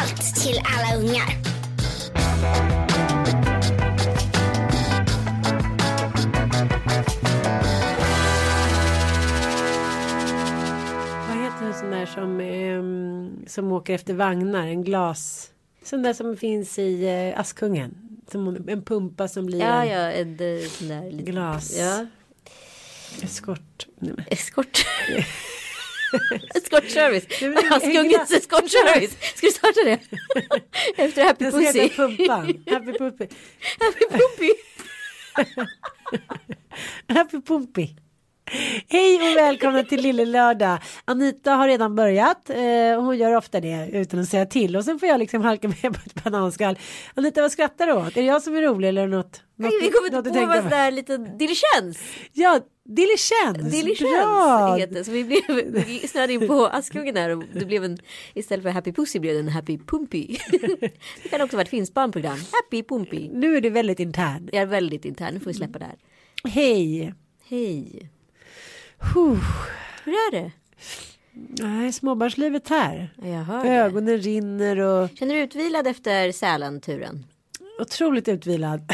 Allt till alla ungar. Vad heter en sån där som, ehm, som åker efter vagnar? En glas. Sån där som finns i eh, Askungen. Som en pumpa som blir Ja, en ja, en eh, sån där liten... glas. Ja, Eskort. Nej, men- eskort. Blir- Askungens eskortservice. Ska du starta det? Efter Happy Den ska Pussy. heta Pumpan. Happy Puppy. Happy Puppy. Happy Pumpy. Hej och välkomna till Lille Lördag. Anita har redan börjat eh, och hon gör ofta det utan att säga till och sen får jag liksom halka med på ett bananskal. Anita vad skrattar du åt? Är det jag som är rolig eller något? något Vi kommer inte på vad sån där liten diligens. Ja. Diligens Bra. heter det. Så vi, blev, vi snöade in på Askungen här och det blev en, istället för Happy Pussy blev det en Happy Pumpy. det kan också vara ett finskt barnprogram. Happy Pumpy. Nu är det väldigt intern. Jag är väldigt intern, nu får vi släppa det här. Hej. Hej. Hur är det? Nej, småbarnslivet här. Ögonen rinner och Känner du utvilad efter Sälen-turen? otroligt utvilad.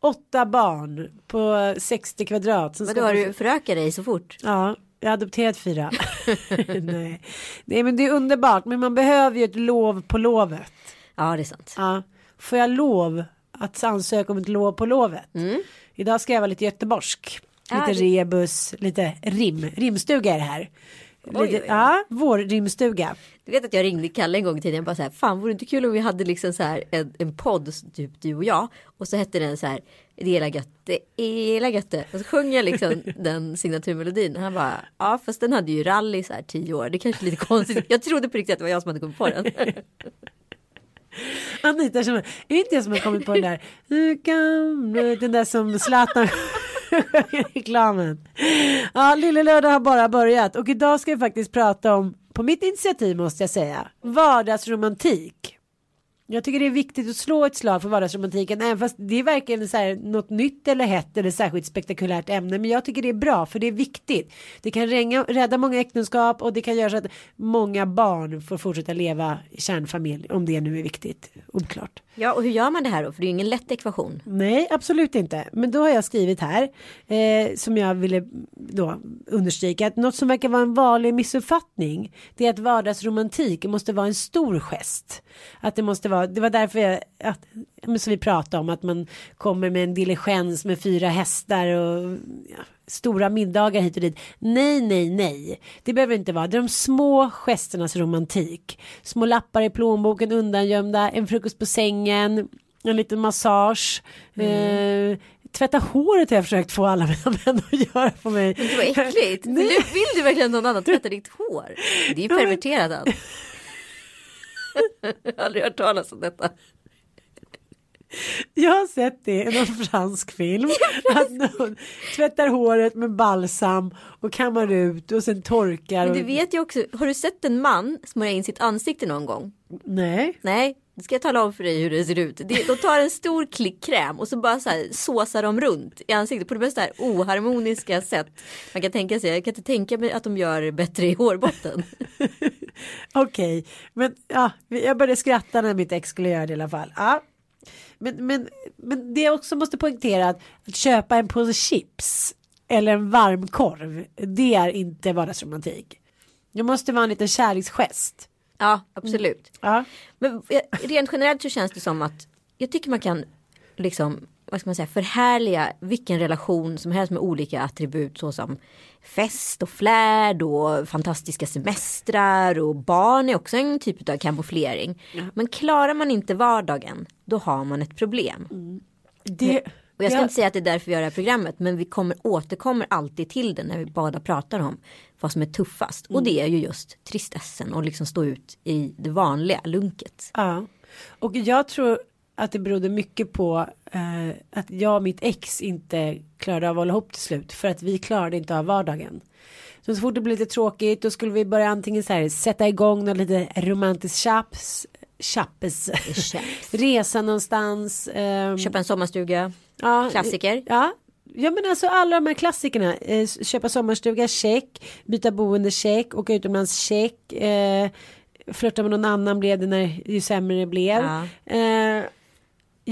Åtta barn på 60 kvadrat. Vadå, har du förökat dig så fort? Ja, jag har adopterat fyra. Nej. Nej, men det är underbart. Men man behöver ju ett lov på lovet. Ja, det är sant. Ja. Får jag lov att ansöka om ett lov på lovet? Idag ska jag vara lite göteborgsk. Lite det- rebus, lite rim. Rimstuga är det här. Lite, oj, oj. Ja, vår rimstuga. Du vet att jag ringde Kalle en gång i tiden. Jag bara så här, fan vore det inte kul om vi hade liksom så här en, en podd, typ du och jag. Och så hette den så här, det hela gött, det är hela gött. det." Och så sjöng jag liksom den signaturmelodin. Han bara, ja fast den hade ju rally så här tio år. Det kanske är lite konstigt. Jag trodde på riktigt att det var jag som hade kommit på den. Anita, är det inte jag som har kommit på den där? Den där som Zlatan reklamen. Ja, Lille Lördag har bara börjat och idag ska vi faktiskt prata om, på mitt initiativ måste jag säga, vardagsromantik. Jag tycker det är viktigt att slå ett slag för vardagsromantiken, även fast det är verkligen så här något nytt eller hett eller särskilt spektakulärt ämne. Men jag tycker det är bra, för det är viktigt. Det kan ränga, rädda många äktenskap och det kan göra så att många barn får fortsätta leva i kärnfamilj, om det nu är viktigt. Oklart. Ja och hur gör man det här då? För det är ju ingen lätt ekvation. Nej, absolut inte. Men då har jag skrivit här eh, som jag ville då understryka att något som verkar vara en vanlig missuppfattning det är att vardagsromantik måste vara en stor gest. Att det måste vara, det var därför jag, att, som vi pratade om, att man kommer med en diligens med fyra hästar och ja, stora middagar hit och dit. Nej, nej, nej. Det behöver inte vara. Det är de små gesternas romantik. Små lappar i plånboken undangömda, en frukost på sängen, en liten massage. Eh, tvätta håret har jag försökt få alla mina män att göra på mig. Det var äckligt. Du, vill du verkligen någon annan tvätta ditt hår? Det är ju perverterat allt. Jag har aldrig hört talas om detta. Jag har sett det i någon fransk film. Att någon tvättar håret med balsam och kammar ut och sen torkar. Men du vet ju också, har du sett en man smörja in sitt ansikte någon gång? Nej. Nej, det ska jag tala om för dig hur det ser ut. Det, de tar en stor klick kräm och så bara så här såsar de runt i ansiktet på det mest här oharmoniska sätt man kan tänka sig. Jag kan inte tänka mig att de gör bättre i hårbotten. Okej, men ja, jag började skratta när mitt ex skulle göra det i alla fall. Ja. Men, men, men det jag också måste poängtera att, att köpa en påse chips eller en varmkorv, det är inte vardagsromantik. Det måste vara en liten kärleksgest. Ja, absolut. Ja. Men rent generellt så känns det som att jag tycker man kan liksom vad ska man säga, förhärliga vilken relation som helst med olika attribut såsom fest och flärd och fantastiska semestrar och barn är också en typ av kamouflering. Men klarar man inte vardagen då har man ett problem. Det, Och jag ska ja, inte säga att det är därför vi gör det här programmet men vi kommer, återkommer alltid till det när vi båda pratar om vad som är tuffast. Och det är ju just tristessen och liksom stå ut i det vanliga lunket. Ja. Och jag tror att det berodde mycket på eh, att jag och mitt ex inte klarade av att hålla ihop till slut. För att vi klarade inte av vardagen. Så, så fort det blev lite tråkigt då skulle vi börja antingen så här, sätta igång något lite romantiskt chaps. Chappes. Resa någonstans. ehm, Köpa en sommarstuga, ja, klassiker. Ja. Ja men alltså alla de här klassikerna. Eh, köpa sommarstuga, check. Byta boende, check. Åka utomlands, check. Eh, flörta med någon annan blev det när ju sämre det blev. Ja. Eh,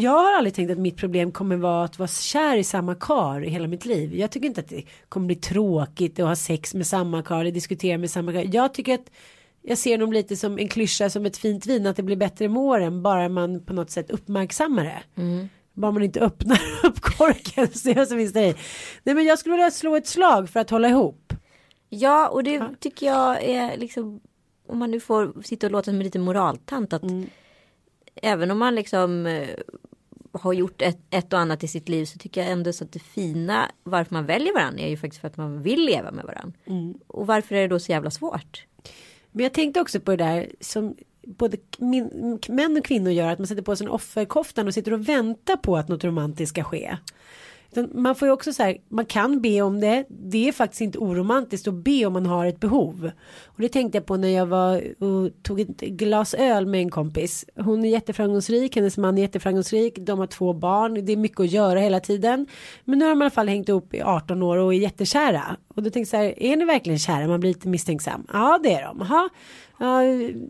jag har aldrig tänkt att mitt problem kommer vara att vara kär i samma kar i hela mitt liv. Jag tycker inte att det kommer bli tråkigt att ha sex med samma kar eller diskutera med samma kar. Jag tycker att jag ser nog lite som en klyscha som ett fint vin att det blir bättre med åren bara man på något sätt uppmärksammar det. Bara man inte öppnar upp korken så jag som finns i. Nej men jag skulle vilja slå ett slag för att hålla ihop. Ja, och det tycker jag är liksom om man nu får sitta och låta som en liten moraltant att även om man liksom eh, har gjort ett, ett och annat i sitt liv så tycker jag ändå så att det fina varför man väljer varandra är ju faktiskt för att man vill leva med varandra. Och varför är det då så jävla svårt? Men jag tänkte också på det där som både min, män och kvinnor gör att man sätter på sig en offerkoftan och sitter och väntar på att något romantiskt ska ske. Man får ju också så här, man kan be om det. Det är faktiskt inte oromantiskt att be om man har ett behov. Och det tänkte jag på när jag var och tog ett glas öl med en kompis. Hon är jätteframgångsrik, hennes man är jätteframgångsrik. De har två barn, det är mycket att göra hela tiden. Men nu har de i alla fall hängt ihop i 18 år och är jättekära. Och då tänkte jag så här, är ni verkligen kära? Man blir lite misstänksam. Ja, det är de. Aha. Ja,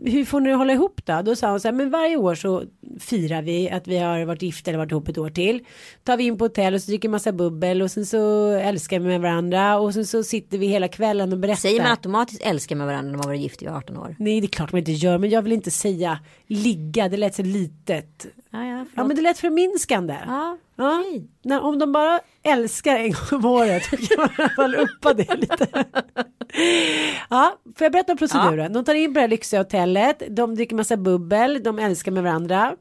hur får ni hålla ihop då? Då sa hon så här, men varje år så firar vi att vi har varit gifta eller varit ihop ett år till. Tar vi in på hotell och så dricker massa bubbel och sen så älskar vi med varandra och sen så sitter vi hela kvällen och berättar. Säger man automatiskt älskar med varandra när man varit gift i 18 år? Nej, det är klart man inte gör, men jag vill inte säga ligga, det lät så litet. Ja, ja, Ja, men det lät förminskande. ja, Ja, när, om de bara älskar en gång om året då kan man i alla fall uppa det lite. Ja, får jag berätta om proceduren? De tar in på det här lyxiga hotellet, de dricker massa bubbel, de älskar med varandra.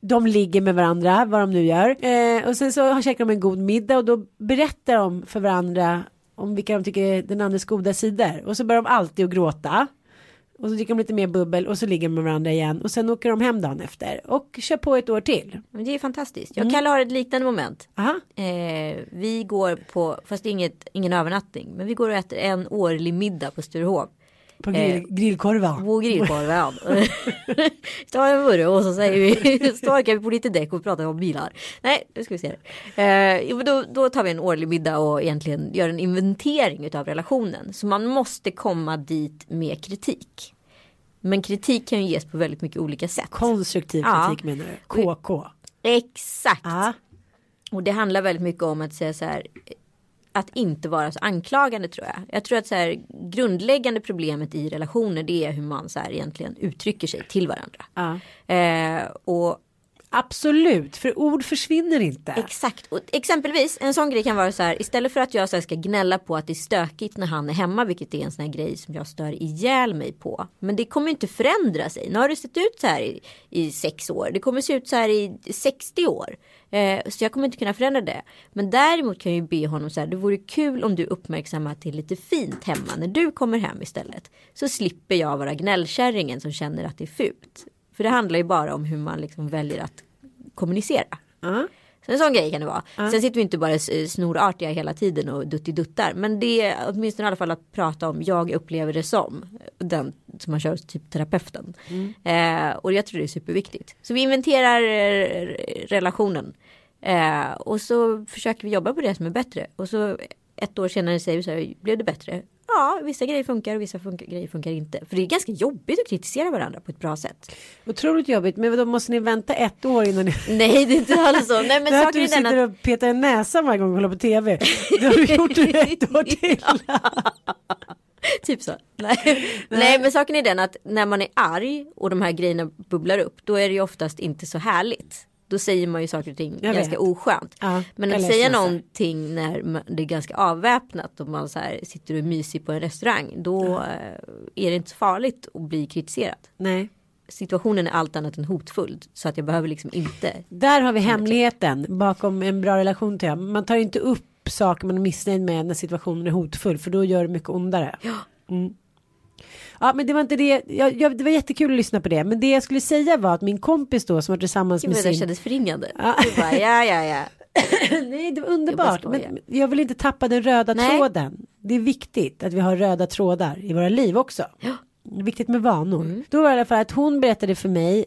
De ligger med varandra, vad de nu gör. Eh, och sen så käkar de en god middag och då berättar de för varandra om vilka de tycker är den andres goda sidor. Och så börjar de alltid att gråta. Och så dricker de lite mer bubbel och så ligger de med varandra igen. Och sen åker de hem dagen efter. Och kör på ett år till. Men det är fantastiskt. Jag och Kalle har ett liknande moment. Aha. Eh, vi går på, fast inget, ingen övernattning, men vi går och äter en årlig middag på Sturehof. På grill, grillkorvar. På grillkorven. Ta en burre och så säger vi, storkar vi på lite däck och pratar om bilar. Nej, nu ska vi se. Eh, då, då tar vi en årlig middag och egentligen gör en inventering utav relationen. Så man måste komma dit med kritik. Men kritik kan ju ges på väldigt mycket olika sätt. Konstruktiv Ja. kritik menar du? KK. Exakt. Ja. Och det handlar väldigt mycket om att säga så här. Att inte vara så anklagande tror jag. Jag tror att så här, grundläggande problemet i relationer det är hur man så här egentligen uttrycker sig till varandra. Ja. Eh, och Absolut, för ord försvinner inte. exakt, och exempelvis en sån grej kan vara så här istället för att jag så ska gnälla på att det är stökigt när han är hemma vilket är en sån här grej som jag stör ihjäl mig på. Men det kommer inte förändra sig. Nu har det sett ut så här i, i sex år. Det kommer se ut så här i 60 år. Eh, så jag kommer inte kunna förändra det. Men däremot kan jag ju be honom så här. Det vore kul om du uppmärksammar till lite fint hemma när du kommer hem istället. Så slipper jag vara gnällkärringen som känner att det är fult. För det handlar ju bara om hur man liksom väljer att kommunicera. Ja. Så en sån grej kan det vara. Sen sitter vi inte bara snorartiga hela tiden och duttiduttar. Men det är åtminstone i alla fall att prata om jag upplever det som. Den som man kör typ terapeuten. Eh, och jag tror det är superviktigt. Så vi inventerar eh, relationen. Eh, och så försöker vi jobba på det som är bättre. Och så ett år senare säger vi så här, blev det bättre? Ja, vissa grejer funkar och vissa funkar, grejer funkar inte. För det är ganska jobbigt att kritisera varandra på ett bra sätt. Otroligt jobbigt, men då måste ni vänta ett år innan ni... Nej, det är inte alls så. Nej, men Det är att du sitter att... och petar i näsan varje gång du håller på tv. Det har du gjort i ett år till. Typ så. Nej. Nej men saken är den att när man är arg och de här grejerna bubblar upp då är det ju oftast inte så härligt. Då säger man ju saker och ting Jag ganska vet. oskönt. Ja, men att säga någonting när det är ganska avväpnat och man så här sitter och mysig på en restaurang. Då eh, är det inte så farligt att bli kritiserad. Nej. Situationen är allt annat än hotfull. Så att jag behöver liksom inte. Där har vi hemligheten bakom en bra relation till jag. Man tar inte upp saker man är missnöjd med när situationen är hotfull för då gör det mycket ondare. Mm. Ja men det var inte det, jag, jag, det var jättekul att lyssna på det men det jag skulle säga var att min kompis då som var tillsammans Gud med vad det sin kändes förringande. Ja. Bara, ja ja ja. Nej, det var Jag underbart. bara Men jag vill inte tappa den röda Nej. tråden. Det är viktigt att vi har röda trådar i våra liv också. Är viktigt med vanor. Mm. Då var det i alla fall att hon berättade för mig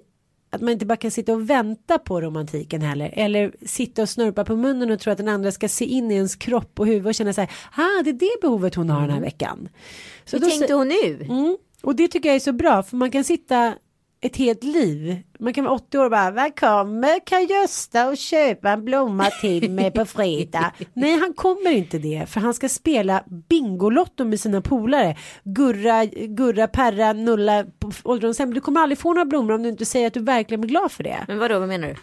att man inte bara kan sitta och vänta på romantiken heller. Eller sitta och snurpa på munnen och tro att den andra ska se in i ens kropp och huvud och känna så här. Ah, det är det behovet hon har den här veckan. Så Mm. Hur då tänkte hon nu? Mm. Och det tycker jag är så bra för man kan sitta ett helt liv. Man kan vara 80 år och bara, vad kommer Karl-Gösta och köpa en blomma till mig på fredag? Nej, han kommer inte det, för han ska spela Bingolotto med sina polare. Gurra, gurra, perra, nulla på ålderdomshem. Du kommer aldrig få några blommor om du inte säger att du verkligen blir glad för det. Men vadå, vad menar du?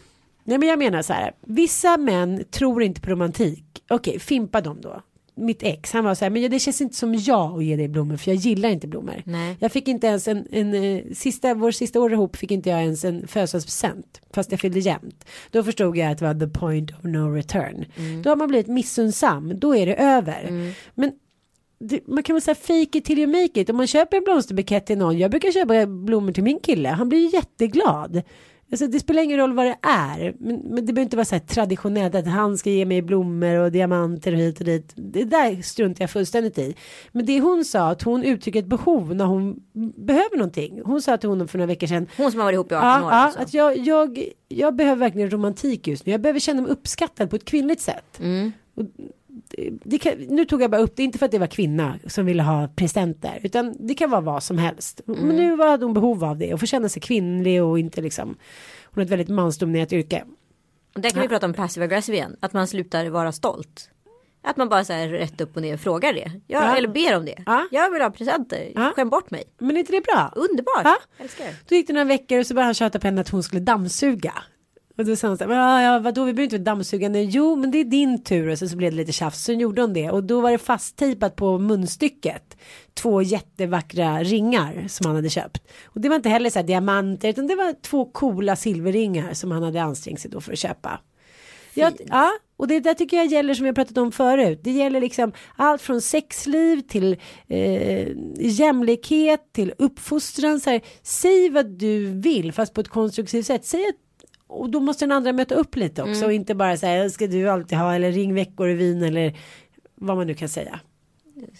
Nej men jag menar så här, vissa män tror inte på romantik. Okej, fimpa dem då. Mitt ex, han var så här, men det känns inte som jag att ge dig blommor för jag gillar inte blommor. Nej. Jag fick inte ens en, en eh, sista, vår sista år ihop fick inte jag ens en födelsedagspresent. Fast jag fyllde jämnt. Då förstod jag att det var the point of no return. Då har man blivit missunnsam, då är det över. Men det, man kan väl säga fake it till you make it. Om man köper en blomsterbukett till någon. Jag brukar köpa blommor till min kille. Han blir jätteglad. Alltså, det spelar ingen roll vad det är. Men, men det behöver inte vara så här traditionellt att han ska ge mig blommor och diamanter och hit och dit. Det där struntar jag fullständigt i. Men det hon sa att hon uttrycker ett behov när hon behöver någonting. Hon sa till honom för några veckor sedan. Hon som har varit ihop i 18 Ja, år. ja, alltså. att jag, jag, jag behöver verkligen romantik just nu. Jag behöver känna mig uppskattad på ett kvinnligt sätt. Mm. Och kan, nu tog jag bara upp det, inte för att det var kvinna som ville ha presenter, utan det kan vara vad som helst. Mm. Men nu hade hon behov av det och få känna sig kvinnlig och inte liksom, hon har ett väldigt mansdominerat yrke. Där kan vi prata om passive aggressive igen. Att man slutar vara stolt. Att man bara så här rätt upp och ner frågar det. Ja, Ja. Eller ber om det. Ja. Jag vill ha presenter. Ja. Skäm bort mig. Men är inte det bra? Underbart. Ja. Älskar. Då gick det några veckor och så började han tjata på henne att hon skulle dammsuga. Och då sa hon så här, "Men, ja, ja, vadå, vi behöver inte vara dammsugande. Jo, men det är din tur. Och så, så blev det lite tjafs. Så gjorde hon det. Och då var det fasttejpat på munstycket. Två jättevackra ringar som han hade köpt. Och det var inte heller så här diamanter, utan det var två coola silverringar som han hade ansträngt sig då för att köpa. Ja, ja, och det där tycker jag gäller som jag pratat om förut. Det gäller liksom allt från sexliv till eh, jämlikhet till uppfostran. Så här, säg vad du vill fast på ett konstruktivt sätt. Säg att, och då måste den andra möta upp lite också och inte bara säga ska du alltid ha eller ring veckor i vin eller vad man nu kan säga.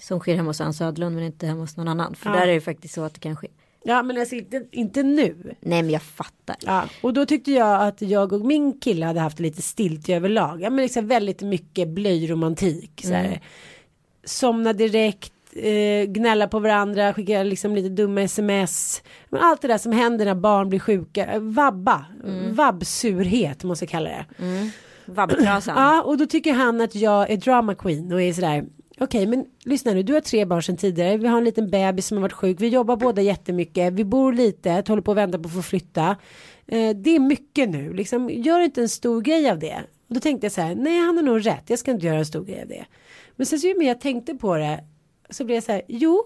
Som sker hemma hos Ann Södlund men inte hemma hos någon annan. För Ja. där är det faktiskt så att det kan ske. Ja men alltså inte, inte nu. Nej men jag fattar. Ja, och då tyckte jag att jag och min kille hade haft lite stilt överlag. Ja, men liksom väldigt mycket blöjromantik. Så här. Somna direkt, eh, gnälla på varandra, skicka liksom lite dumma sms. Men allt det där som händer när barn blir sjuka. Eh, Vabba, vabbsurhet måste jag kalla det. Vabbtrasan. Ja, och då tycker han att jag är drama queen och är sådär. Okej, men lyssna nu, du har tre barn sedan tidigare. Vi har en liten bebis som har varit sjuk. Vi jobbar båda jättemycket. Vi bor litet, håller på att vänta på att få flytta. Eh, det är mycket nu, liksom. Gör inte en stor grej av det. Och då tänkte jag så här, nej han har nog rätt. Jag ska inte göra en stor grej av det. Men sen så ju mer jag tänkte på det så blev jag så här, jo.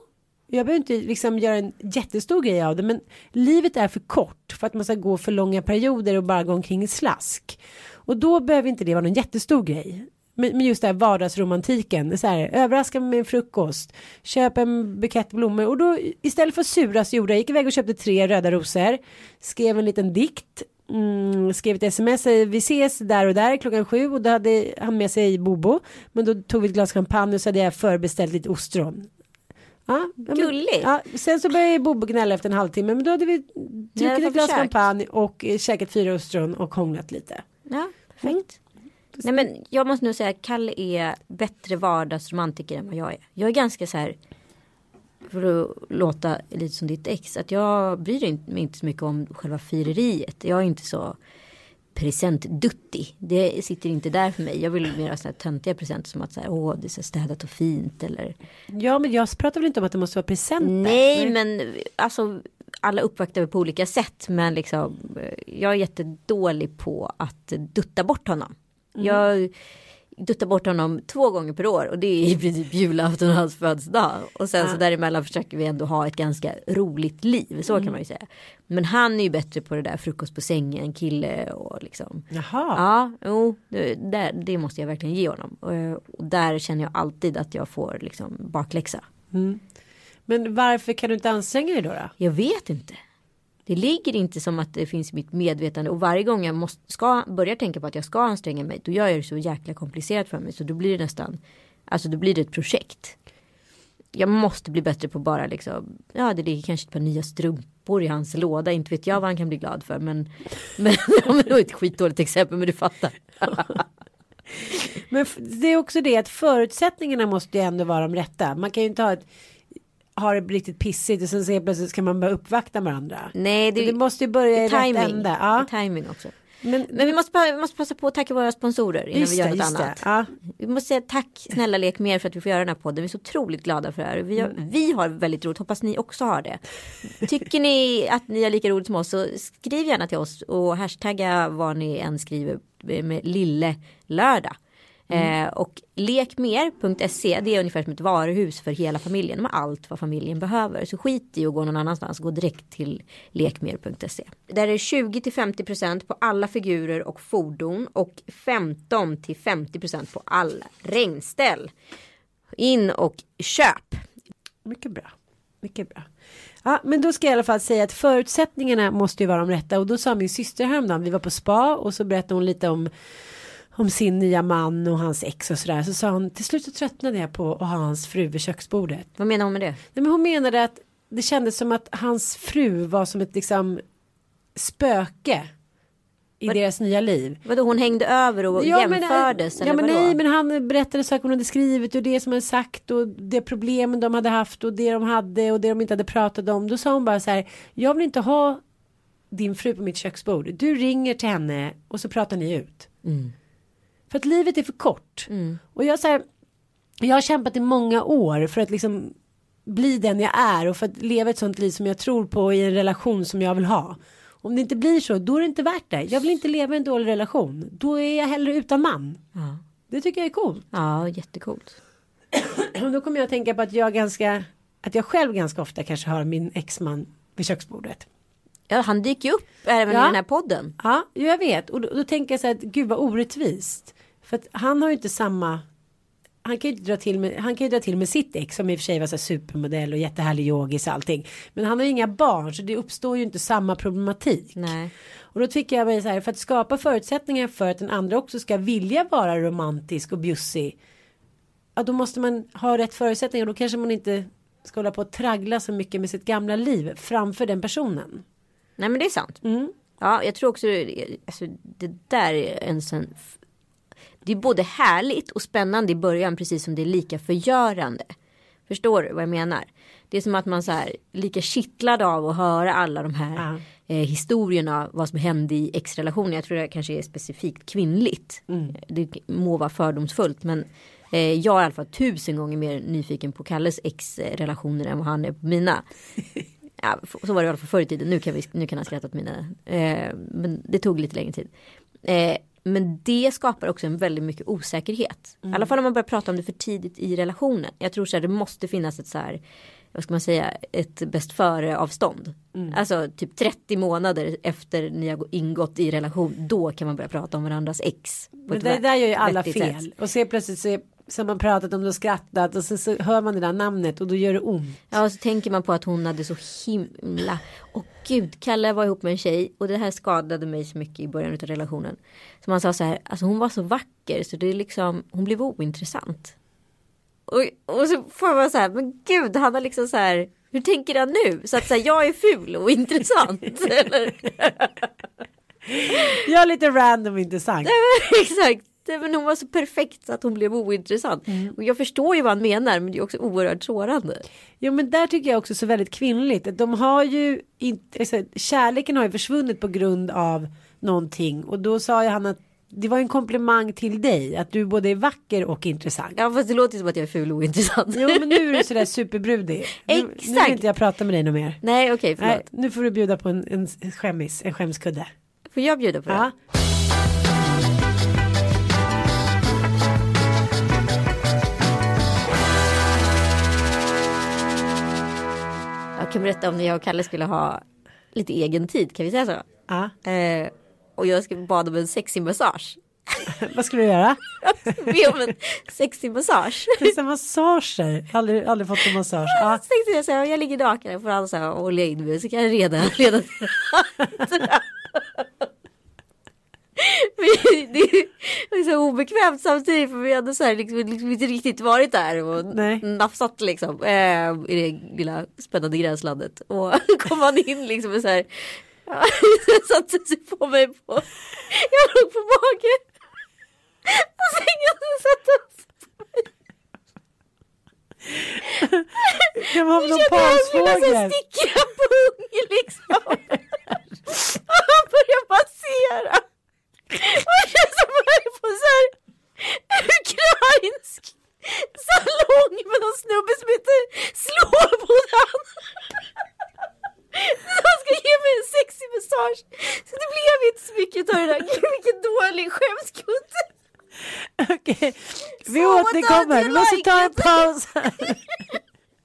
Jag behöver inte liksom göra en jättestor grej av det men livet är för kort för att man ska gå för långa perioder och bara gå omkring i slask. Och då behöver inte det vara någon jättestor grej. Men just det här vardagsromantiken, så här, överraska mig med en frukost, köp en bukett blommor och då istället för att sura så gjorde jag, gick iväg och köpte tre röda rosor, skrev en liten dikt, mm, skrev ett sms, vi ses där och där klockan sju och då hade han med sig Bobo, men då tog vi ett glas champagne och så hade jag förbeställt lite ostron. Ja, Gulligt. Ja, sen så började Bobo gnälla efter en halvtimme men då hade vi druckit ett glas försökt. champagne och eh, käkat fyra ostron och hånglat lite. Ja, perfekt. Nej men jag måste nog säga att Kalle är bättre vardagsromantiker än vad jag är. Jag är ganska så här för att låta lite som ditt ex, att jag bryr mig inte så mycket om själva fireriet. Jag är inte så presentduttig. Det sitter inte där för mig. Jag vill mer ha sådana här töntiga presenter som att så här, åh, det är så städat och fint eller. Ja, men jag pratar väl inte om att det måste vara presenter. Nej, men alltså alla uppvaktar på olika sätt. Men liksom, eh, jag är jättedålig på att dutta bort honom. Mm. Jag duttar bort honom två gånger per år och det är i princip julafton och hans födelsedag. Och sen Ja. så däremellan försöker vi ändå ha ett ganska roligt liv, så Mm. kan man ju säga. Men han är ju bättre på det där frukost på sängen, kille och liksom. Jaha. Ja, jo, det, det måste jag verkligen ge honom. Och, och där känner jag alltid att jag får liksom bakläxa. Men varför kan du inte anstränga dig då? då? Jag vet inte. Det ligger inte som att det finns i mitt medvetande och varje gång jag måste, ska börja tänka på att jag ska anstränga mig då gör jag det så jäkla komplicerat för mig så då blir det nästan alltså då blir det ett projekt. Jag måste bli bättre på bara liksom ja det ligger kanske ett par nya strumpor i hans låda inte vet jag vad han kan bli glad för men men, ja, men det var ett skitdåligt exempel men du fattar. Men det är också det att förutsättningarna måste ju ändå vara de rätta. Man kan ju inte ha ett ha det riktigt pissigt och sen se plötsligt ska man börja uppvakta varandra. Nej Det, det måste ju börja i rätt timing. Det Ja. timing också. Men, Men vi måste, vi måste passa på att tacka våra sponsorer innan vi gör något det. annat. Ja. Vi måste säga tack snälla lek mer för att vi får göra den här podden. Vi är så otroligt glada för det här. Vi har, vi har väldigt roligt. Hoppas ni också har det. Tycker ni att ni har lika roligt som oss så skriv gärna till oss och hashtagga vad ni än skriver med lille lördag. Eh, och lekmer.se det är ungefär som ett varuhus för hela familjen med allt vad familjen behöver. Så skit i att gå någon annanstans, gå direkt till lekmer.se. Där är 20 till 50% på alla figurer och fordon och 15 till 50% på alla regnställ. In och köp. Mycket bra. Mycket bra. Ja, men då ska jag i alla fall säga att förutsättningarna måste ju vara de rätta och då sa min syster häromdagen, vi var på spa och så berättade hon lite om om sin nya man och hans ex och sådär så sa hon till slut så tröttnade jag på att ha hans fru vid köksbordet. Vad menar hon med det? Nej, men hon menade att det kändes som att hans fru var som ett liksom spöke i Vad- deras nya liv. Vadå hon hängde över och jämfördes? ja, eller men vadå? nej, men han berättade saker hon hade skrivit och det som hade sagt och det problemen de hade haft och det de hade och det de inte hade pratat om. Då sa hon bara så här, jag vill inte ha din fru på mitt köksbord. Du ringer till henne och så pratar ni ut. Mm. För att livet är för kort. Och jag så här, jag har kämpat i många år för att liksom bli den jag är och för att leva ett sånt liv som jag tror på i en relation som jag vill ha. Om det inte blir så, då är det inte värt det. Jag vill inte leva i en dålig relation. Då är jag hellre utan man. Ja. Det tycker jag är coolt. ja, jättecoolt. Och då kommer jag att tänka på att jag ganska, att jag själv ganska ofta kanske har min exman vid köksbordet. Ja, han dyker ju upp även Ja. i den här podden. Ja, jag vet. Och då, då tänker jag så här att gud vad orättvist. För att han har ju inte samma. Han kan ju dra till med, han kan ju dra till med sitt ex som i och för sig var så supermodell och jättehärlig yogis och allting. Men han har ju inga barn så det uppstår ju inte samma problematik. Nej. Och då tycker jag så här för att skapa förutsättningar för att den andra också ska vilja vara romantisk och bjussig. Ja då måste man ha rätt förutsättningar. Då kanske man inte ska hålla på och traggla så mycket med sitt gamla liv framför den personen. Nej men det är sant. Mm. Ja, jag tror också alltså, det där är en sån. Det är både härligt och spännande i början precis som det är lika förgörande. Förstår du vad jag menar? Det är som att man så här lika kittlad av att höra alla de här Ja. eh, historierna vad som hände i ex-relationer. Jag tror det kanske är specifikt kvinnligt. Det må vara fördomsfullt men eh, jag är i alla fall tusen gånger mer nyfiken på Kalles ex-relationer än vad han är på mina. Ja, så var det i alla fall förr i tiden. Nu kan, vi, nu kan han skratta åt mina. Eh, men det tog lite längre tid. Men det skapar också en väldigt mycket osäkerhet. I alla fall om man börjar prata om det för tidigt i relationen. Jag tror så här, det måste finnas ett så här. Vad ska man säga? Ett bäst före avstånd. Alltså typ 30 månader efter ni har ingått i relation. Då kan man börja prata om varandras ex. Men det där gör ju alla fel. sätt. Och så plötsligt så, så har man pratat om det och skrattat och sen så hör man det där namnet och då gör det ont. Ja och så tänker man på att hon hade så himla. Och gud, Kalle var ihop med en tjej och det här skadade mig så mycket i början av relationen. Så man sa så här, alltså hon var så vacker så det är liksom, hon blev ointressant. Och, och så får man så här, men gud han har liksom så här, hur tänker han nu? Så att så här, jag är ful och intressant. Eller? Jag är lite random intressant. Exakt. Inte men hon var så perfekt så att hon blev ointressant. Mm. Och jag förstår ju vad han menar men det är också oerhört sårande. Jo men där tycker jag också så väldigt kvinnligt. De har ju inte, alltså, kärleken har ju försvunnit på grund av någonting. Och då sa ju han att det var en komplimang till dig. Att du både är vacker och intressant. Ja fast det låter som att jag är ful och ointressant. Jo men nu är du sådär superbrudig. Nu, nu vill Exakt. inte jag prata med dig något mer. Nej okej förlåt. Nej, nu får du bjuda på en, en skämmis, en skämskudde. Får jag bjuda på det? Ja. Jag kan berätta om när jag och Kalle skulle ha lite egen tid, kan vi säga så? Ja. Eh, och jag skulle bad om en sexig massage. Vad ska du göra? Be om en sexig massage. Det är så massager. Aldrig, aldrig fått en massage. Ja. Jag så jag ligger naken och får han så här olja in mig så kan jag reda, reda det är så obekvämt samtidigt för vi hade så här liksom, liksom inte riktigt varit där och Nej. nafsat liksom eh, i det lilla spännande gränslandet och kom han in liksom och så här satte sig på mig på jag låg på mage och sängen satte oss Det var någon kände han ville så pansfågel. här sticka pung liksom. Och han började massera. Och jag kände som jag är på så här ukrainsk salong med någon snubbe som heter Slåbodan. Han ska ge mig en sexig massage. Så det blev inte så mycket av det där. Vilken dålig skämskudde. Okej, vi So what återkommer. Vi måste like ta en paus.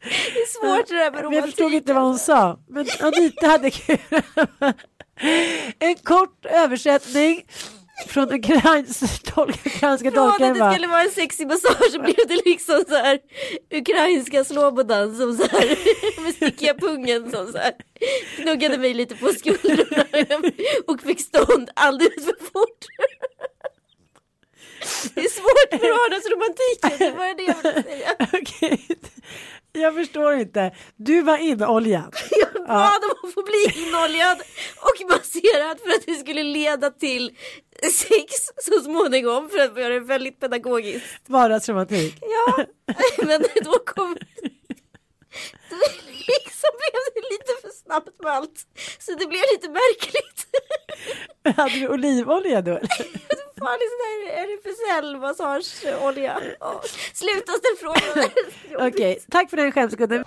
Det är svårt det där med Jag romantik. förstod inte vad hon sa. Men Anita hade kul. En kort översättning från ukrainska Från tolkaren att det skulle vara en sexig massage blev det liksom så här ukrainska slobodan som så här med stickiga pungen som så här knuggade mig lite på skulderna och fick stånd alldeles för fort. Det är svårt med vardagsromantiken, det var det jag ville säga. Jag förstår inte. Du var inoljad. Jag bad om att få bli inoljad och masserad för att det skulle leda till sex så småningom för att göra det väldigt pedagogiskt. Vardagsromantik. Ja, men då kom... Liksom blev det lite för snabbt med allt. Så det blev lite märkligt. Hade du olivolja då? Eller? Farlig sån RFSL-massageolja. Ja. Sluta ställa frågor. Okej, tack för den skämskudden.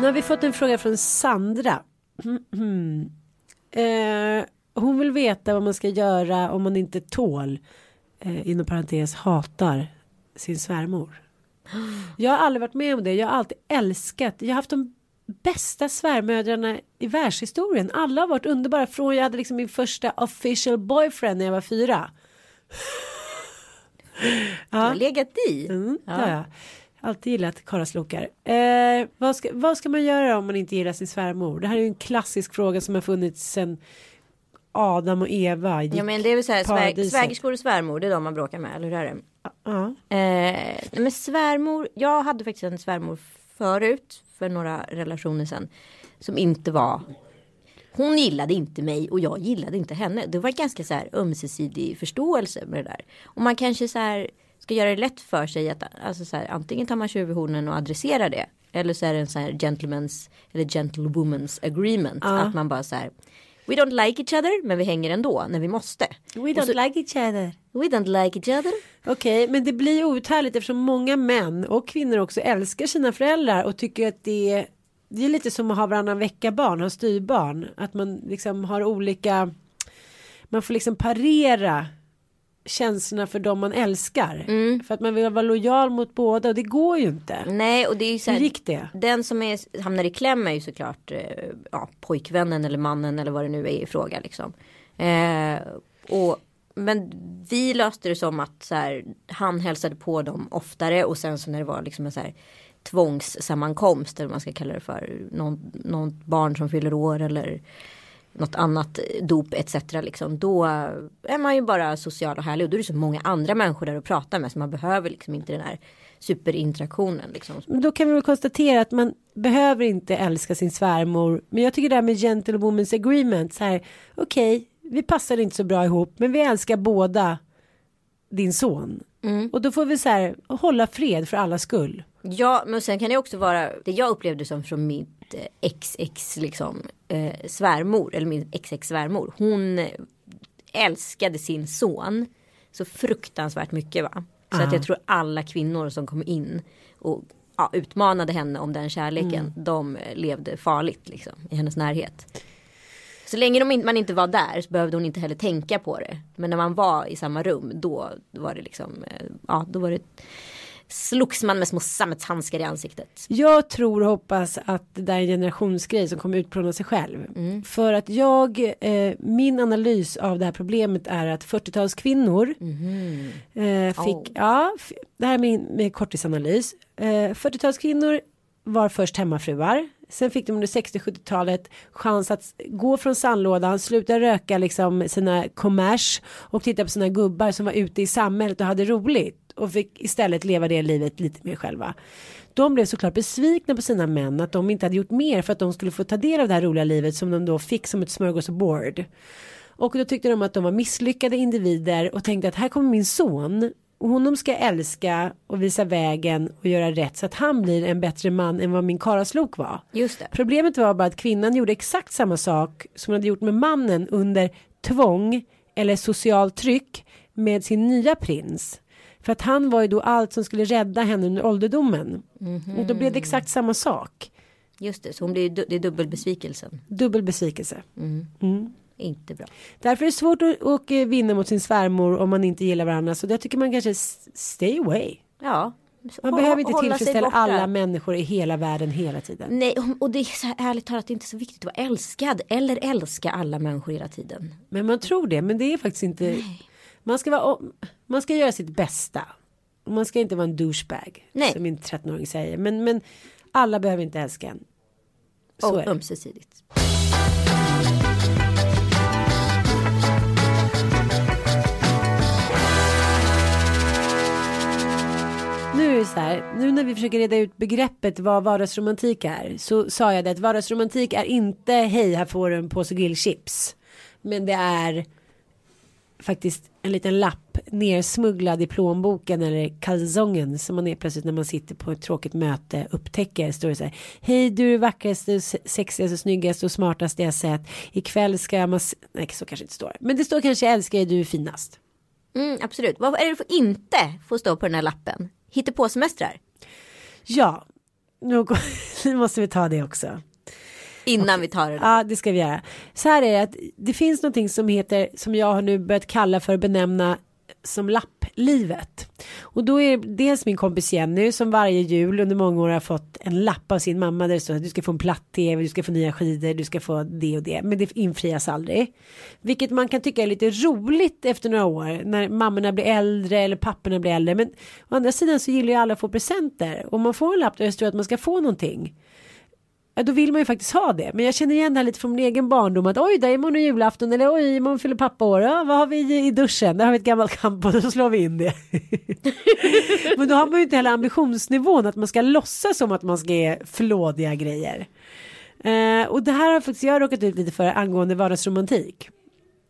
Nu har vi fått en fråga från Sandra. Eh, hon vill veta vad man ska göra om man inte tål, eh, inom parentes hatar, sin svärmor. Jag har aldrig varit med om det. Jag har alltid älskat. Jag har haft de bästa svärmödrarna i världshistorien. Alla har varit underbara. Från jag hade liksom min första official boyfriend när jag var fyra. Jag har legat i. Mm, Ja. jag. Alltid gillat karlaslokar. Eh, vad, ska, vad ska man göra om man inte gillar sin svärmor? Det här är ju en klassisk fråga som har funnits sedan Adam och Eva. gick Ja men det är väl så här, svär, svägerskor och svärmor, det är de man bråkar med, eller hur är det? Ja. Eh, men svärmor, jag hade faktiskt en svärmor förut för några relationer sedan som inte var hon gillade inte mig och jag gillade inte henne. Det var ganska så här ömsesidig förståelse med det där. Och man kanske så här ska göra det lätt för sig att alltså så här, antingen tar man tjuvhornen och adresserar det. Eller så är det en så här gentleman's eller gentlewoman's agreement. Ja. Att man bara så här We don't like each other men vi hänger ändå när vi måste. We don't så- like each other. We don't like each other. Okej, men det blir outhärdligt eftersom många män och kvinnor också älskar sina föräldrar och tycker att det är, det är lite som att ha varannan vecka barn, ha styrbarn. Att man liksom har olika, man får liksom parera känslorna för dem man älskar. För att man vill vara lojal mot båda och det går ju inte. Nej och det är ju så här, gick det? Den som är, hamnar i kläm är ju såklart eh, ja, pojkvännen eller mannen eller vad det nu är i fråga liksom. Eh, och, men vi löste det som att så här, han hälsade på dem oftare och sen så när det var liksom en så här tvångssammankomst eller vad man ska kalla det för. Någon, någon barn som fyller år eller något annat dop etc. Liksom, då är man ju bara social och härlig och då är det så många andra människor där att prata med så man behöver liksom inte den här superinteraktionen liksom. Men då kan vi väl konstatera att man behöver inte älska sin svärmor. Men jag tycker det här med gentlewoman's agreement. Så här, okej, vi passar inte så bra ihop, men vi älskar båda din son. Och då får vi så här hålla fred för alla skull. Ja, men sen kan det också vara det jag upplevde som från eh, XX liksom eh, svärmor eller min XX svärmor. Hon eh, älskade sin son så fruktansvärt mycket va. Så att jag tror alla kvinnor som kom in och ja, utmanade henne om den kärleken. De eh, levde farligt liksom i hennes närhet. Så länge de man inte var där så behövde hon inte heller tänka på det. Men när man var i samma rum då var det liksom, eh, ja då var det slogs man med små sammetshandskar i ansiktet. Jag tror och hoppas att det där är en generationsgrej som kommer utplåna sig själv. För att jag, eh, min analys av det här problemet är att 40-talskvinnor eh, fick, Oh. ja, det här är min, min kortisanalys. Eh, 40-talskvinnor var först hemmafruar. Sen fick de under 60-70-talet chans att gå från sandlådan, sluta röka liksom sina kommers och titta på sina gubbar som var ute i samhället och hade roligt och fick istället leva det livet lite mer själva. De blev såklart besvikna på sina män att de inte hade gjort mer för att de skulle få ta del av det här roliga livet som de då fick som ett smörgåsbord. Och då tyckte de att de var misslyckade individer och tänkte att här kommer min son och honom ska jag älska och visa vägen och göra rätt så att han blir en bättre man än vad min karaslok var. Just det. Problemet var bara att kvinnan gjorde exakt samma sak som hon hade gjort med mannen under tvång eller social tryck med sin nya prins. För att han var ju då allt som skulle rädda henne under ålderdomen. Och då blev det exakt samma sak. Just det, så hon blir, det är dubbelbesvikelsen. Dubbel besvikelse. Inte bra. Därför är det svårt att, att eh, vinna mot sin svärmor om man inte gillar varandra. Så där tycker man kanske stay away. Ja. Man Hå- behöver inte tillfredsställa alla människor i hela världen hela tiden. Nej, och det är så här ärligt talat inte så viktigt att vara älskad eller älska alla människor hela tiden. Men man tror det, men det är faktiskt inte. Man ska, vara, man ska göra sitt bästa. Man ska inte vara en douchebag. Nej. Som min 13-åring säger. Men, men alla behöver inte älska en. Så Och ömsesidigt. Nu är det så här, nu när vi försöker reda ut begreppet vad vardagsromantik är så sa jag det att vardagsromantik är inte hej här får du en påse grillchips. Men det är faktiskt en liten lapp nersmugglad i plånboken eller kalsongen som man är plötsligt när man sitter på ett tråkigt möte upptäcker. Står det så här, hej du är det vackraste, sexigaste, snyggaste och smartaste jag sett. Ikväll ska jag. Nej så kanske inte står. Men det står kanske älskar dig, du är finast. Mm, absolut. Vad är det för inte får stå på den här lappen? Hittepåsemestrar. Ja, nu, nu måste vi ta det också. Innan vi tar det. Ja, det ska vi göra. Så här är det att det finns någonting som heter, som jag har nu börjat kalla för benämna som lapplivet. Och då är det dels min kompis Jenny som varje jul under många år har fått en lapp av sin mamma där det står att du ska få en platt-tv, du ska få nya skidor, du ska få det och det. Men det infrias aldrig. Vilket man kan tycka är lite roligt efter några år när mammorna blir äldre eller papporna blir äldre. Men å andra sidan så gillar ju alla att få presenter. Och man får en lapp där det står att man ska få någonting. Ja, då vill man ju faktiskt ha det. Men jag känner igen det här lite från min egen barndom. Att oj, där är imorgon julafton. Eller oj, imorgon fyller pappa år. Ja, vad har vi i- duschen? Där har vi ett gammalt schampo Då slår vi in det. Men då har man ju inte heller ambitionsnivån att man ska låtsas som att man ska ge flådiga grejer. Eh, och det här har faktiskt jag råkat ut lite för angående vardagsromantik.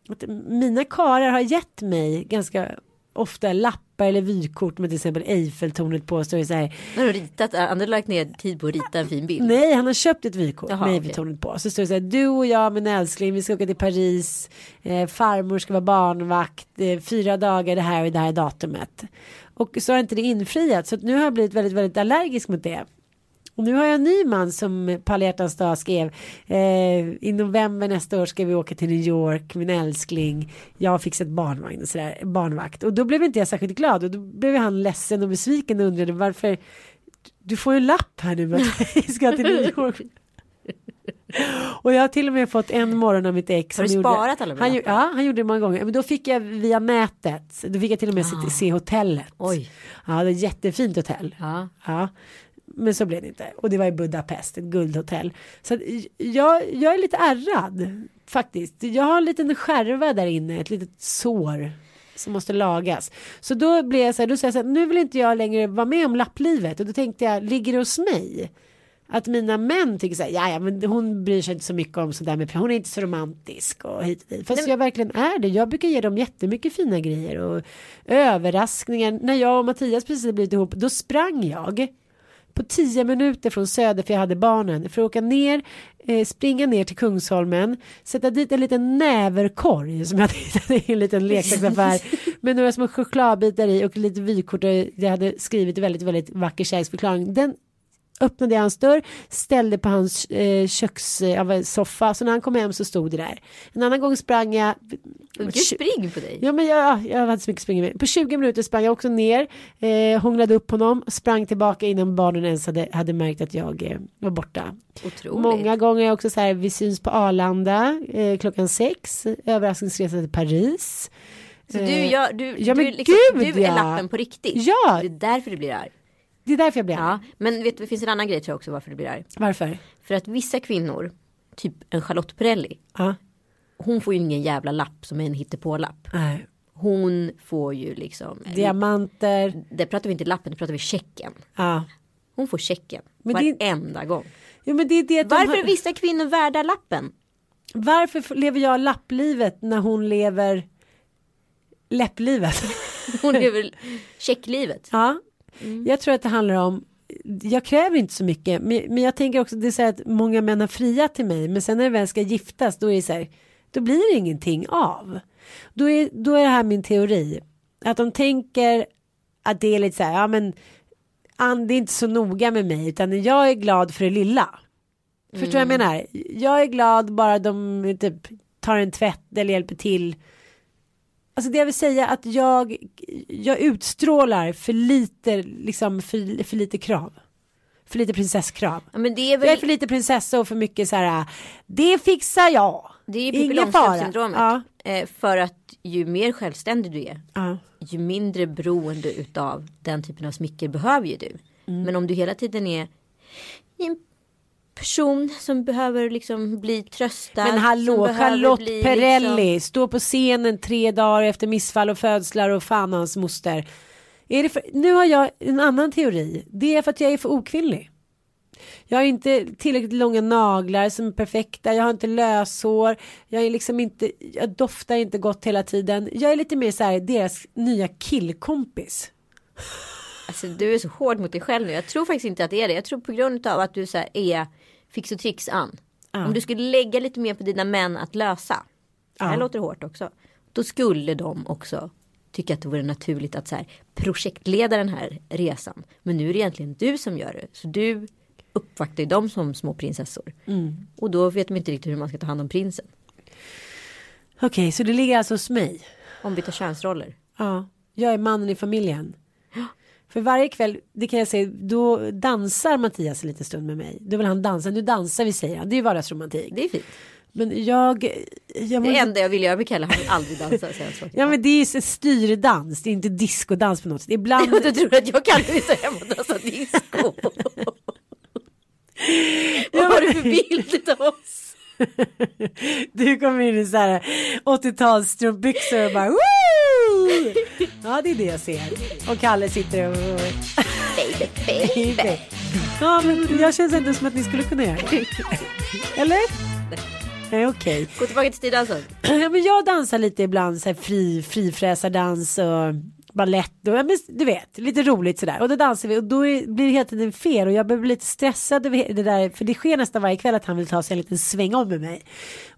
Att mina karar har gett mig ganska ofta lapp lappar eller vykort med till exempel Eiffeltornet på. Så är så här, När du ritat, Anders har lagt ner tid på att rita en fin bild. Nej, han har köpt ett vykort Jaha, med. Eiffeltornet på. Så står det så här, du och jag min älskling, vi ska åka till Paris. Eh, farmor ska vara barnvakt. Eh, fyra dagar det här och det här datumet. Och så har inte det infriat. Så nu har jag blivit väldigt, väldigt allergisk mot det. Och nu har jag en ny man som hjärtans dag skrev eh, i november nästa år ska vi åka till New York, min älskling. Jag har fixat barnvagn och sådär, barnvakt. Och då blev inte jag särskilt glad och då blev han ledsen och besviken och undrade varför du får ju en lapp här nu med att vi ska till New York. Och jag har till och med fått en morgon av mitt ex. Har du som gjorde- sparat alla han? Ja, han gjorde det många gånger. Men då fick jag via nätet. Då fick jag till och med se, se hotellet. Ah. Oj. Ja, det är ett jättefint hotell. Ja. Ja. Men så blev det inte. Och det var i Budapest, ett guldhotell. Så jag, jag är lite ärrad faktiskt. Jag har en liten skärva där inne, ett litet sår. som måste lagas. Så då blev jag så här, då sa jag så här, nu vill inte jag längre vara med om lapplivet och då tänkte jag, ligger det hos mig? Att mina män tycker så här, ja, ja men hon bryr sig inte så mycket om sådär med hon är inte så romantisk och hit och dit. Fast jag verkligen är det. Jag brukar ge dem jättemycket fina grejer och överraskningar. När jag och Mattias precis blivit ihop, då sprang jag på tio minuter från Söder för jag hade barnen för att åka ner, eh, springa ner till Kungsholmen, sätta dit en liten näverkorg som jag hade hittat i en liten leksaksaffär med några små chokladbitar i och lite vykort och jag hade skrivit väldigt, väldigt vacker kärleksförklaring. Den öppnade jag hans dörr, ställde på hans eh, kökssoffa, så när han kom hem så stod det där. En annan gång sprang jag. Vilken spring på dig. Ja men jag, jag hade så mycket spring med. På 20 minuter sprang jag också ner, eh, hånglade upp honom, sprang tillbaka innan barnen ens hade, hade märkt att jag eh, var borta. Otroligt. Många gånger också så här, vi syns på Arlanda eh, klockan sex, överraskningsresa till Paris. Så du, gör, du, Ja, du, liksom, gud, du är ja. lappen på riktigt. Ja. Det är därför du blir arg. Det är därför jag blir Ja, arg. men vet det finns en annan grej tror jag också varför du blir arg. Varför? För att vissa kvinnor, typ en Charlotte Perrelli, Ja. hon får ju ingen jävla lapp som är en hittepålapp. Nej. Hon får ju liksom, Diamanter. det pratar vi inte lappen, det pratar vi checken. Ja. Hon får checken Men det- varenda gång. Jo, men det är det att de Varför har- är vissa kvinnor värda lappen? Varför lever jag lapplivet när hon lever läpplivet? Hon lever checklivet. ja, Mm. jag tror att det handlar om jag kräver inte så mycket, men, men jag tänker också det är så här att många män har friat till mig, men sen när det väl ska giftas, då är det så här, då blir det ingenting av. Då är, då är det här min teori, att de tänker att det är lite så här, ja men det är inte så noga med mig, utan jag är glad för det lilla. Förstår du vad jag menar? Jag är glad bara de typ tar en tvätt eller hjälper till. Alltså det jag vill säga att jag, jag utstrålar för lite, liksom för, för lite krav. För lite prinsesskrav. Ja, men det är Jag är väl för lite prinsessa och för mycket så här. Det fixar jag. det är ju Pippi. Långstrump-syndromet. Ja, Eh, för att ju mer självständig du är, ja. ju mindre beroende utav den typen av smicker behöver ju du. Mm. Men om du hela tiden är person som behöver liksom bli tröstad. Men hallå, Charlotte bli Perrelli, Liksom, står på scenen tre dagar efter missfall och födslar och fan hans moster. Är det för, nu har jag en annan teori. Det är för att jag är för okvinnlig. Jag har inte tillräckligt långa naglar som är perfekta. Jag har inte löshår. Jag är liksom inte, jag doftar inte gott hela tiden. Jag är lite mer så här deras nya killkompis. Alltså, du är så hård mot dig själv nu. Jag tror faktiskt inte att det är det. Jag tror på grund av att du så här är fix och tricks an. Ja. Om du skulle lägga lite mer på dina män att lösa. Det här Ja. låter hårt också. Då skulle de också tycka att det vore naturligt att så här, projektleda den här resan. Men nu är det egentligen du som gör det. Så du uppvaktar ju dem som små prinsessor. Mm. Och då vet de inte riktigt hur man ska ta hand om prinsen. Okej, så det ligger alltså hos mig. Ombytta könsroller. Ja, jag är mannen i familjen. För varje kväll, det kan jag säga, då dansar Mattias en liten stund med mig. Då vill han dansa, nu dansar vi säger han. Det är ju vardagsromantik. Det är fint. Men jag... jag Det enda jag vill göra med Kalle, han vill aldrig dansa. Så ja men det är ju styrdans, det är inte diskodans på något sätt. Ibland... Du tror att jag kan inte hem och dansa disco? Vad har du för bild av oss? Du kommer in i så här 80-tals strumpbyxor och bara Woo! Ja det är det jag ser. Och Kalle sitter och... Baby, baby. Ja men jag känns ändå som att ni skulle kunna göra det. Eller? Nej okej. Gå tillbaka till styrdansen. Ja, men jag dansar lite ibland så här fri, frifräsardans och men, du vet lite roligt sådär och då dansar vi och då är, blir det hela tiden fel och jag blir lite stressad över det där för det sker nästan varje kväll att han vill ta sig en liten sväng om med mig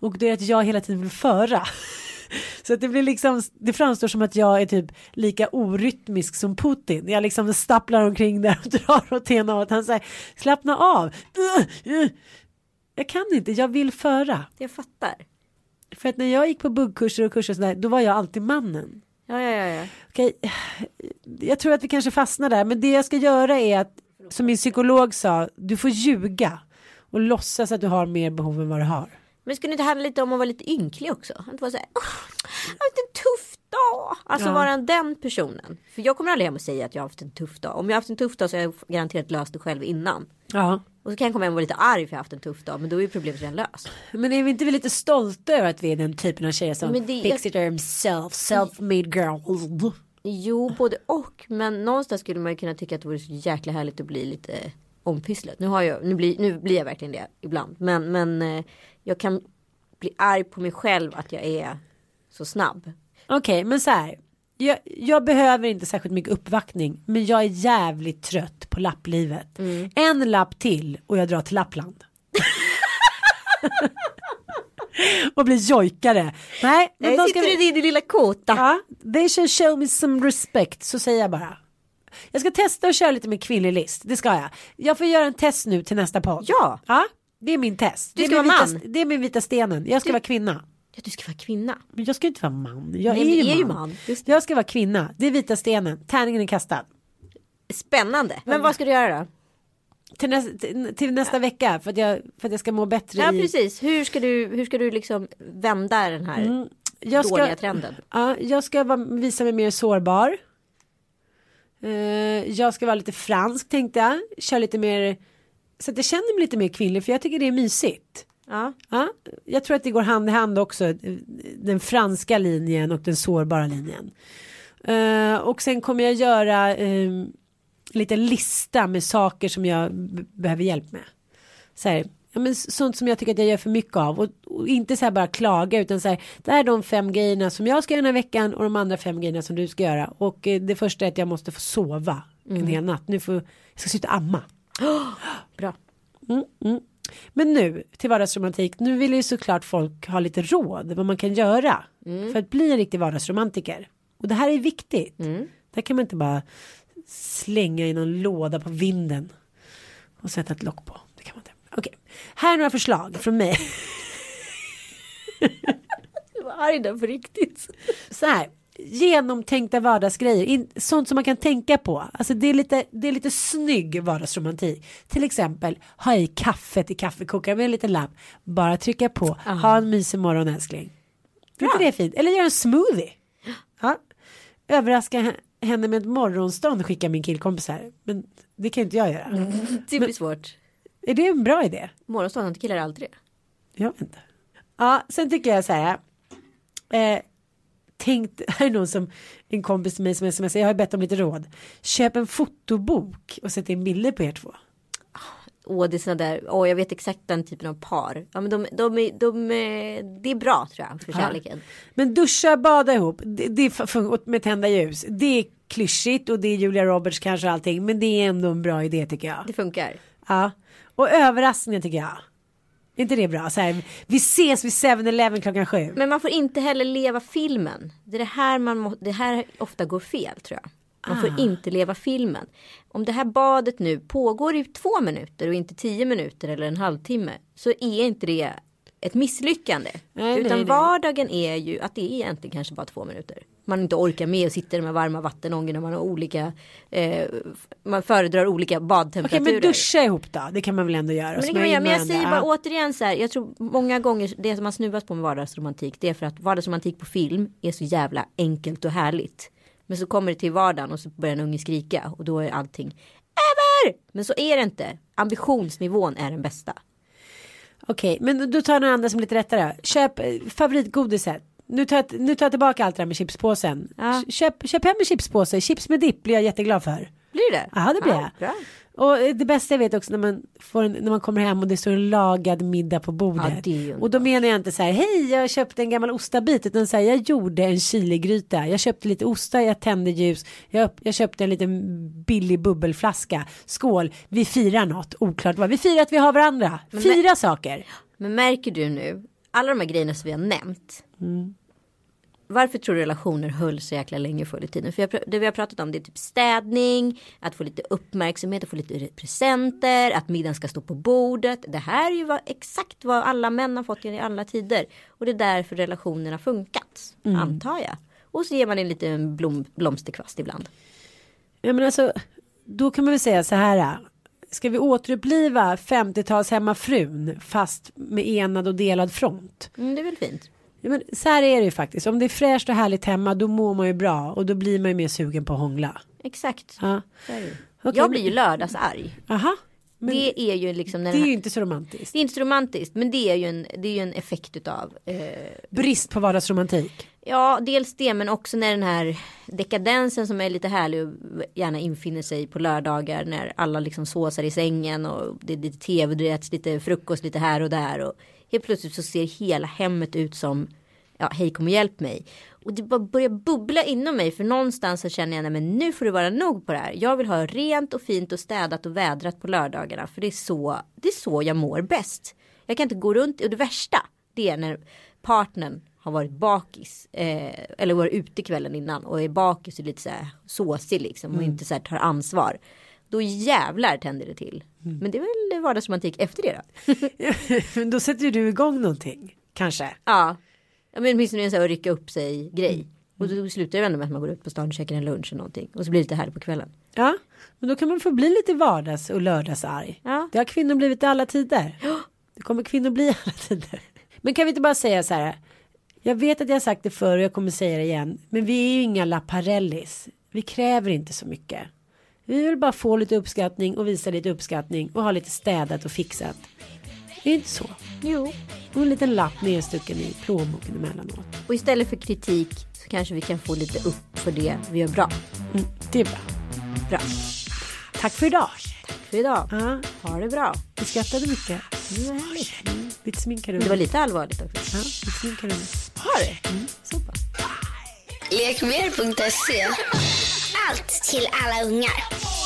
och det är att jag hela tiden vill föra. Så att det blir liksom, det framstår som att jag är typ lika orytmisk som Putin. Jag liksom stapplar omkring där och drar åt ena och. Han säger slappna av. Jag kan inte, jag vill föra. Jag fattar. För att när jag gick på buggkurser och kurser och sådär, då var jag alltid mannen. Ja, ja, ja. ja. Okej, jag tror att vi kanske fastnar där, men det jag ska göra är att, som min psykolog sa, du får ljuga och låtsas att du har mer behov än vad du har. Men skulle det inte handla lite om att vara lite ynklig också? Att vara så här, "Åh, jag har haft en tuff dag. Alltså Ja. vara den personen. För jag kommer aldrig hem och säga att jag har haft en tuff dag. Om jag har haft en tuff dag så har jag garanterat löst det själv innan. Ja. Och så kan jag komma hem och vara lite arg för jag har haft en tuff dag. Men då är ju problemet redan löst. Men är vi inte lite stolta över att vi är den typen av tjejer som Men det- fix it themselves, self-made girl. Jo, både och. Men någonstans skulle man ju kunna tycka att det vore så jäkla härligt att bli lite ompysslet. Nu, har jag, nu, blir, nu blir jag verkligen det ibland. Men, men eh, jag kan bli arg på mig själv att jag är så snabb. Okej, men så här. Jag, jag behöver inte särskilt mycket uppvaktning, men jag är jävligt trött på lapplivet. Mm. En lapp till och jag drar till Lappland. och blir jojkare. Nej, men de ska sitter i din lilla kåta. Ja, they should show me some respect, så säger jag bara. Jag ska testa att köra lite med kvinnlig list, det ska jag. Jag får göra en test nu till nästa podd. Ja. Ja, det är min test. Du det är ska vara vita, man. Det är min vita stenen, jag ska Du- vara kvinna. Ja, du ska vara kvinna. Men jag ska inte vara man, jag Nej, är, ju, är man. man. Jag ska vara kvinna, det är vita stenen, tärningen är kastad. Spännande. Men vad ska du göra då? Till, nästa, till, nästa vecka för att, jag, för att jag ska må bättre Ja, i... precis. Hur ska du, hur ska du liksom vända den här Mm, Jag ska, dåliga trenden? Ja, jag ska vara, visa mig mer sårbar. Eh, jag ska vara lite fransk tänkte jag. Köra lite mer. Så att jag känner mig lite mer kvinnlig för jag tycker det är mysigt. Ja. Ja, jag tror att det går hand i hand också. eh, Den franska linjen och den sårbara linjen. Eh, och sen kommer jag göra eh, en liten lista med saker som jag behöver hjälp med. Så här, ja, men sånt som jag tycker att jag gör för mycket av. Och, och inte så här bara klaga utan så här. Det här är de fem grejerna som jag ska göra den här veckan och de andra fem grejerna som du ska göra. Och eh, det första är att jag måste få sova en hel natt. Nu får jag ska sluta amma. Bra. Men nu till vardagsromantik. Nu vill ju såklart folk ha lite råd vad man kan göra för att bli en riktig vardagsromantiker. Och det här är viktigt. Det kan man inte bara slänga i någon låda på vinden och sätta ett lock på. Det kan man inte. Okej, här är några förslag från mig. Du var arg där på riktigt. Så här. Genomtänkta vardagsgrejer, in, sånt som man kan tänka på. Alltså det är lite, det är lite snygg vardagsromantik. Till exempel ha i kaffet i kaffekokaren med en liten lapp. Bara trycka på, ha en mysig morgon älskling. Är inte det fint? Eller göra en smoothie. Ja. Överraska henne med ett morgonstånd skickar min killkompis här. Men det kan inte jag göra. Det blir svårt. Är det en bra idé? Morgonstånd, inte killar aldrig det. Jag vet inte. Ja, sen tycker jag så här. Eh, tänkt, här är någon som en kompis till mig som smsar, jag har bett om lite råd. Köp en fotobok och sätt in bilder på er två. Åh, det såna där, åh, jag vet exakt den typen av par. Ja, men de, de, de, är- det är bra tror jag för kärleken. Men duscha, bada ihop, det, det med tända ljus. Det är klyschigt och det är Julia Roberts kanske och allting. Men det är ändå en bra idé tycker jag. Det funkar. Ja. Och överraskningar tycker jag. Är inte det bra? Så här, vi ses vid 7-Eleven klockan sju. Men man får inte heller leva filmen. Det är det här man må, det här ofta går fel tror jag. Man får inte leva filmen. Om det här badet nu pågår i två minuter och inte tio minuter eller en halvtimme så är inte det ett misslyckande. Nej, Utan nej, nej. vardagen är ju att det är egentligen kanske bara två minuter. Man inte orkar med och sitter med varma vattenångor när man har olika, eh, man föredrar olika Okej badtemperaturer. men duscha ihop då, det kan man väl ändå göra. Men, det kan man göra. men jag säger bara återigen så här. Jag tror många gånger det som man snuvas på med vardagsromantik. Det är för att vardagsromantik på film är så jävla enkelt och härligt. Men så kommer det till vardagen och så börjar en unge skrika och då är allting över. Men så är det inte. Ambitionsnivån är den bästa. Okej, men då tar jag några andra som lite lättare. Köp eh, favoritgodiset. Nu tar, jag, nu tar jag tillbaka allt det där med chipspåsen. Ja. Köp, köp hem en chipspåse. Chips med dipp blir jag jätteglad för. Blir det? Ja, det blir jag. Bra. Och eh, det bästa jag vet också när man, får en, när man kommer hem och det står en lagad middag på bordet. Ja, och då menar jag inte så här, hej jag köpte en gammal ostabit. Utan så här, jag gjorde en chiligryta. Jag köpte lite ostar, jag tände ljus. Jag, jag köpte en liten billig bubbelflaska. Skål, vi firar något. Oklart vad. Vi firar att vi har varandra. Fira saker. Men märker du nu, alla de här grejerna som vi har nämnt. Mm. Varför tror du relationer höll så jäkla länge förr i tiden? För jag, det vi har pratat om det är typ städning, att få lite uppmärksamhet, att få lite presenter, att middagen ska stå på bordet. Det här är ju vad, exakt vad alla män har fått i alla tider. Och det är därför relationerna funkat, Mm. antar jag. Och så ger man en liten blom, blomsterkvast ibland. Ja men alltså, då kan man väl säga så här. Ska vi återuppliva 50-tals hemmafrun fast med enad och delad front? Mm, det är väl fint. Ja, men så här är det ju faktiskt. Om det är fräscht och härligt hemma då mår man ju bra och då blir man ju mer sugen på att hångla. Exakt. Ja. Okej, jag blir ju men- lördagsarg. Aha. det är ju liksom Det är här, ju inte så romantiskt. det är inte så romantiskt men det är ju en, det är ju en effekt utav eh, Brist på vardagsromantik. Ja, dels det men också när den här dekadensen som är lite härlig och gärna infinner sig på lördagar när alla liksom såsar i sängen och det är lite tv, det äts lite frukost lite här och där och helt plötsligt så ser hela hemmet ut som ja, hej kom och hjälp mig. Och det bara börjar bubbla inom mig för någonstans så känner jag nej men nu får det vara nog på det här. Jag vill ha rent och fint och städat och vädrat på lördagarna för det är så, det är så jag mår bäst. Jag kan inte gå runt och det värsta det är när partnern har varit bakis eh, eller varit ute kvällen innan och är bakis och lite så här såsig liksom och inte så här tar ansvar. Då jävlar tänder det till. Men det är väl vardagsromantik efter det då. Men då sätter ju du igång någonting. Kanske. Ja. ja men åtminstone en så här att rycka upp sig grej. Och då slutar det ändå med att man går ut på stan och käkar en lunch eller någonting. Och så blir det lite här på kvällen. Ja, men då kan man få bli lite vardags och lördagsarg. Ja. Det har kvinnor blivit i alla tider. Det kommer kvinnor bli i alla tider. Men kan vi inte bara säga så här. Jag vet att jag har sagt det förr och jag kommer säga det igen. Men vi är ju inga lapparellis. Vi kräver inte så mycket. Vi vill bara få lite uppskattning och visa lite uppskattning och ha lite städat och fixat. Det är inte så. Jo. Och en liten lapp nedstucken i plånboken emellanåt. Och istället för kritik så kanske vi kan få lite upp för det vi gör bra. Mm, det är bra. Bra. Tack för idag. För idag. Ja, Ha det bra. vi skrattade mycket. Det var härligt. Sminkade Det var lite allvarligt också. Ja, lite sminkade Har det? Mm. Så pass. Lekmer.se allt till alla ungar.